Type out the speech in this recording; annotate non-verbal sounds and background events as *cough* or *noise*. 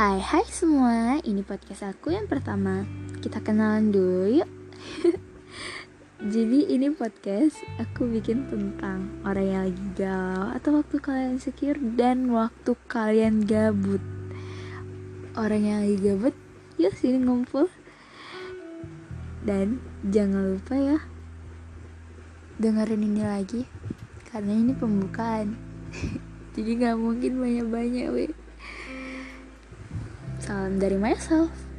Hai hai semua, ini podcast aku yang pertama. Kita kenalan dulu yuk. *laughs* Jadi ini podcast aku bikin tentang orang yang lagi galau Atau waktu kalian insecure dan waktu kalian gabut. Orang yang lagi gabut, yuk sini ngumpul. Dan jangan lupa ya Dengerin ini lagi. Karena ini pembukaan. *laughs* Jadi gak mungkin banyak-banyak weh Salam dari myself.